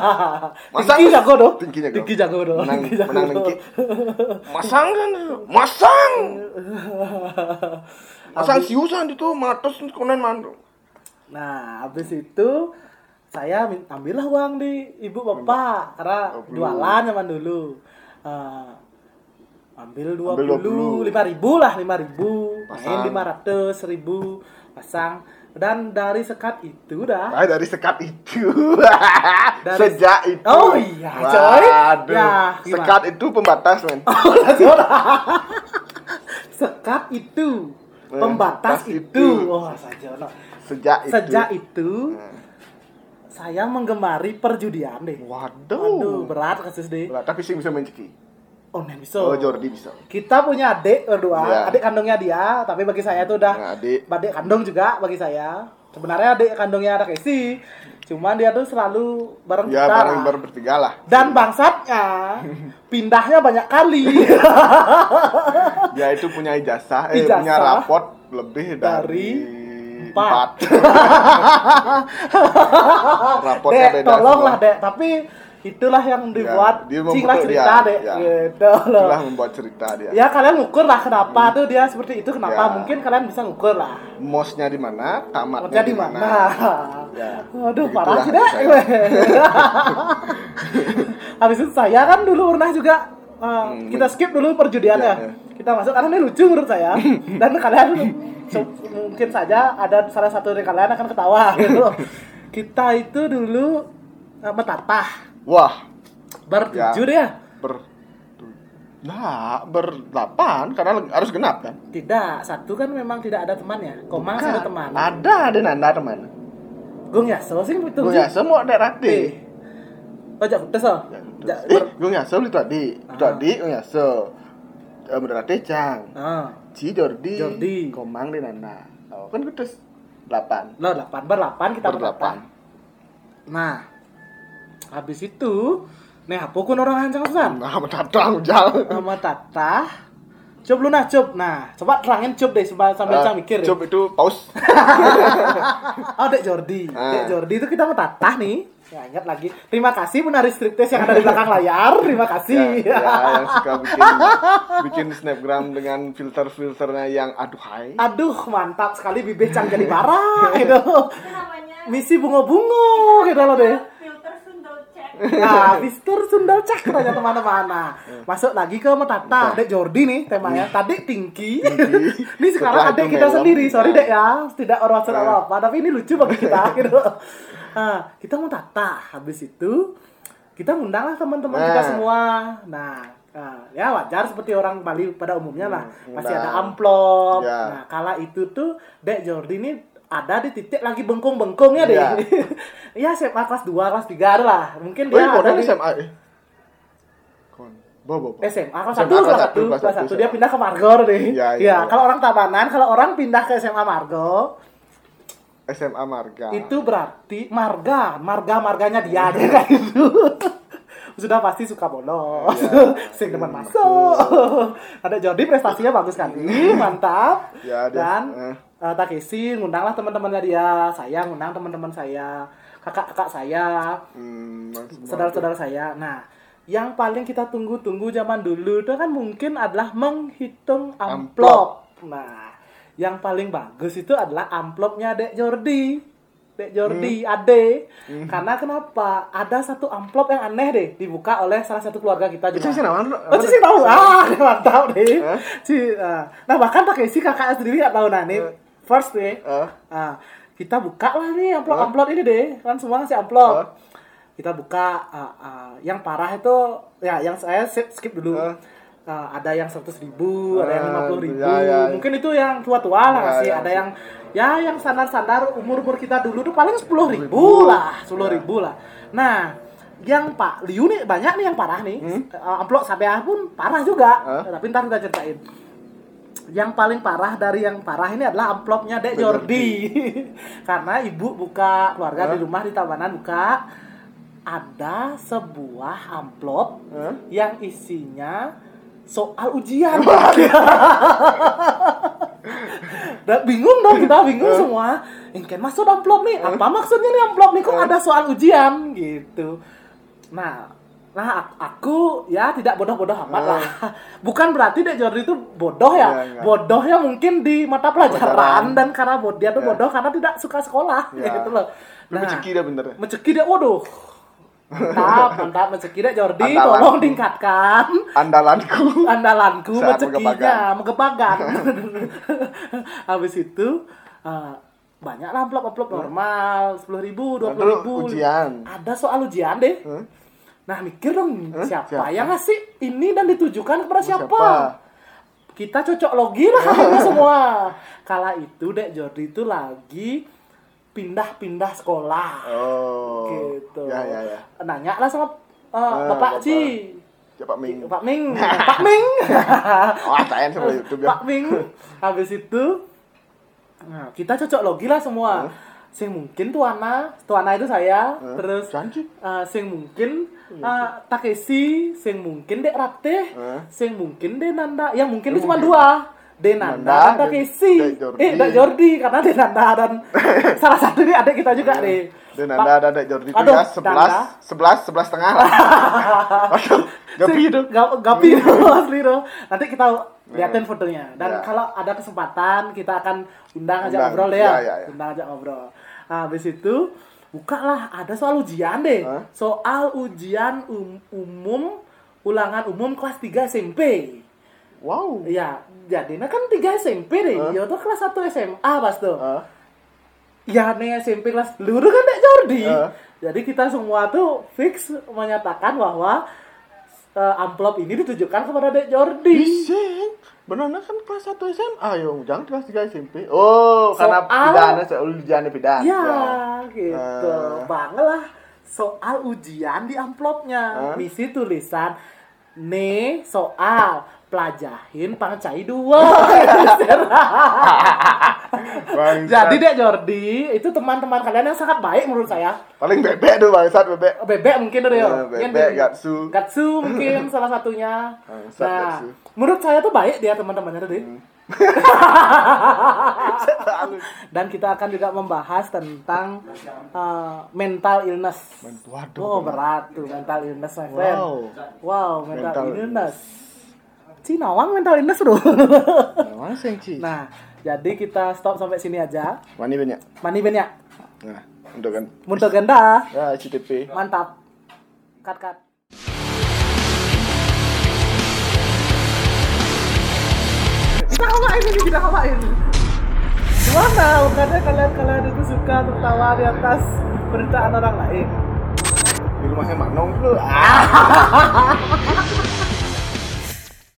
Masang, Tinggi jago doh. Tinggi jago. Tinggi jago doh. menang menang nengki. Masang kan masang masang siusan itu. Matos konen mandu Nah, habis itu saya ambillah uang di ibu bapak. Karena jualan zaman dulu. Eh, ambil dua puluh 20. lima ribu lah lima ribu main Pasang. lima ratus ribu pasang dan dari sekat itu dah Ah, dari sekat itu. Dari- Sejak itu. Oh iya, coy. Waduh. Ya, gimana? sekat itu pembatas, men. sekat itu Eh, pembatas pas itu, itu. oh Sajono. Sejak itu. sejak itu Nah. saya menggemari perjudian deh Waduh. Aduh, berat kasus deh. Berat, tapi sih bisa main ceki. Oh, bisa. Oh, Jordi bisa. Kita punya adik berdua, Iya. adik kandungnya dia, tapi bagi saya itu udah Nah, adik. adik kandung juga bagi saya. Sebenarnya adik kandungnya ada Casey, cuman dia tuh selalu bareng Ya, kita. bareng bareng bertiga lah. Dan bangsatnya pindahnya banyak kali. Dia itu punya ijazah, eh Ijazah. punya raport lebih dari, Dari empat. Raportnya dek, beda tolonglah dek, tapi itulah yang dibuat dia cing membentuk lah cerita dia, dek, ya. gitu loh. Itulah membuat cerita dia. Ya kalian ngukur lah kenapa tuh dia seperti itu kenapa Ya. mungkin kalian bisa ngukur lah. Mosnya di mana, tamatnya di mana? Ya, Waduh, begitulah parah sih, saya. Habis itu saya kan dulu pernah juga uh, Hmm, kita skip dulu perjudiannya. Iya, iya. Kita masuk karena ini lucu menurut saya. Dan kalian so- mungkin saja ada salah satu dari kalian akan ketawa gitu. Kita itu dulu uh, metatah Wah, bertujuh Ya. deh ya. ber Nah, berdelapan karena harus genap kan? Tidak, satu kan memang tidak ada temannya. Komang Bukan. ada teman. Ada, ada nanda teman. Gung ya, so sih itu. Gue ya semua ada Eh. rati. Oh, jak udah so. Eh, gue nyaso itu tadi. Itu Ah. tadi gue nyaso. Eh, berarti cang. Ah. Ci Jordi. Jordi. Komang di nanda. Oh, kan gue terus delapan. Lo delapan berdelapan kita berdelapan. Nah, habis itu, nih apa kun orang hancang Susan? Nah, mendatang jauh. Sama Tata. Coba lu nah, coba. Nah, coba terangin coba deh sambil sambil Eh, Cang mikir. ya. Coba itu pause. Oh, Dek Jordi. Ah. Dek Jordi itu kita mau tatah nih. Ya, ingat lagi. Terima kasih penari striptease yang ada di belakang layar. Terima kasih. ya, ya, yang suka bikin bikin snapgram dengan filter-filternya yang aduhai. Aduh, mantap sekali bibir Cang jadi marah gitu. Itu namanya Misi bunga-bunga gitu loh deh. Nah, Mister Sundal Cak katanya teman-teman. Nah, masuk lagi ke Metata, Dek Jordi nih temanya. Tadi Tingki. ini sekarang adek kita sendiri. Sorry Nah. Dek ya, tidak orang apa tapi ini lucu bagi kita gitu. Nah, kita mau tata. Habis itu kita undang lah teman-teman kita Nah. semua. Nah, nah, ya wajar seperti orang Bali pada umumnya lah. Hmm, Masih ada amplop. Ya. Nah, kala itu tuh Dek Jordi ini ada di titik lagi bengkong-bengkongnya deh. Iya. ya SMA kelas 2, kelas 3 ada lah. Mungkin Oh, dia iya, ada di SMA eh. Kon. Bo, bo, bo. SMA kelas 1, SMA kelas 1, kelas satu, kelas kelas 1 satu, dia pindah ke Margo deh. Iya, Ya, iya. kalau orang Tabanan, kalau orang pindah ke SMA Margo, SMA Marga. itu berarti marga, marga-marganya dia dia kayak gitu. Sudah pasti suka bolos. Iya. Sing teman masuk. Ada Jordi prestasinya bagus sekali, mantap. Ya, dia- Dan eh. Eh, Takeshi ngundanglah teman-temannya dia, saya ngundang teman-teman saya, kakak-kakak saya, Hmm, saudara-saudara saya. Nah, yang paling kita tunggu-tunggu zaman dulu itu kan mungkin adalah menghitung amplop. Nah, yang paling bagus itu adalah amplopnya Dek Jordi. Dek Jordi, Ade. Karena kenapa? Ada satu amplop yang aneh deh dibuka oleh salah satu keluarga kita juga. Sih namanya. Oh, Cici tahu. Ah, mantap deh. Ci, ah. Nah, bahkan pakai si kakak sendiri nggak tahu nah nih. First nih. Eh. Ah, kita buka lah nih amplop-amplop ini deh. Kan semua ngasih amplop. Eh. Kita buka ah, ah, yang parah itu ya yang saya skip, skip dulu. Eh. Ah, ada yang seratus ribu, ada yang lima puluh ribu. ya, ya. Mungkin itu yang tua-tua lah Ya, ngasih. ya. Ada yang ya yang standar-standar umur-umur kita dulu tuh paling sepuluh ribu lah, sepuluh Ya. ribu lah. Nah, yang Pak Liu nih banyak nih yang parah nih. Eh, amplop sampai pun parah juga. Hmm? Hah? Tapi ntar kita ceritain. Yang paling parah dari yang parah ini adalah amplopnya Dek Jordi. Karena ibu buka, keluarga di rumah di Tabanan buka ada sebuah amplop yang isinya soal ujian. Dan bingung dong kita bingung semua. Yang kan maksud amplop nih? Apa maksudnya nih amplop nih kok ada soal ujian gitu. Nah, nah ak- aku ya tidak bodoh-bodoh amat lah. Bukan berarti Dek Jordi itu bodoh Iya, ya. enggak. Bodohnya mungkin di mata pelajaran dan karena bod- dia tuh Ya. bodoh karena tidak suka sekolah Ya. gitu loh. Lu menceki dah bener. Menceki dia, waduh. Mantap, mantap menceki deh Jordi, Andalan. tolong tingkatkan Andalanku. andalanku mencekinya, menggebagan. Habis itu eh, banyak lah amplop-amplop normal, sepuluh ribu, dua Lalu ribu. ujian. Ada soal ujian deh. Hah? Nah mikir dong Hah? siapa, Siapa? yang ngasih ini dan ditujukan kepada siapa? Siapa? Kita cocok logi lah semua. Kala itu Dek Jordi itu lagi pindah-pindah sekolah Oh. gitu. Ya ya ya. Nanya lah sama eh, Ah, Bapak Bapak. Ci. Ya Pak Ming. Pak Ming, Pak Ming. Oh, tanya sama YouTube ya. Pak Ming. Habis itu nah, kita cocok logi lah semua. Sing mungkin Tuana, Tuana itu saya, Hah? terus Janji. eh, sing mungkin eh, Takeshi, sing mungkin Dek Rateh, Hah? sing mungkin Dek Nanda, yang mungkin itu cuma dua. Denanda Nanda dan Takeshi. Dek Jordi. Eh, Dek Jordi karena Denanda dan salah satu ini adik kita juga nih. Dan Pak- anda ada Dek Jordi itu ya 11 Danda. 11 11 setengah lah. Aduh, gapi itu. Gap- Gapi itu asli tuh. Nanti kita liatin fotonya. Dan Ya. kalau ada kesempatan kita akan undang aja Undang. ngobrol ya. Ya, ya, ya. Undang aja ngobrol. Nah, habis itu bukalah ada soal ujian deh. Hah? Soal ujian um- umum ulangan umum kelas 3 SMP. Wow. Iya, jadinya kan 3 SMP deh. Hah? Ya tuh kelas 1 SMA pas tuh. Ah, Ya nih SMP kelas luruh kan Dek Jordi. Hah? Jadi kita semua tuh fix menyatakan bahwa eh, amplop ini ditujukan kepada Dek Jordi. Bising. Benar kan kelas 1 SMA yo, jangan kelas 3 SMP. Oh, karena Soal- pidana soal ujian pidana. Ya, gitu. Ah. Banget lah soal ujian di amplopnya. Ah. Misi tulisan nih soal pelajahin pangcai dua. Bangsat. Jadi Dek Jordi itu teman-teman kalian yang sangat baik menurut saya. paling bebek tuh bangsat bebek. Bebek mungkin ada ya. Eh, Mungkin bebek, Gatsu. Gatsu mungkin salah satunya. Bangsat, Nah, Gatsu. menurut saya tuh baik dia teman-temannya tadi. Hmm. Dan kita akan juga membahas tentang uh, mental illness. Waduh. Oh berat tuh mental illness my friend. Wow. Wow mental, Mental illness. Cinawang mental illness bro. Nah jadi kita stop sampai sini aja. Mani banyak. Mani ben ya. Nah, untuk kan. Muntah ganda. Ya, CTP. Mantap. Cut cut. Kita ngapain ini? Kita ngapain? Gimana? Bukannya kalian-kalian itu suka tertawa di atas penderitaan orang lain? Di rumahnya Mak Nong tuh.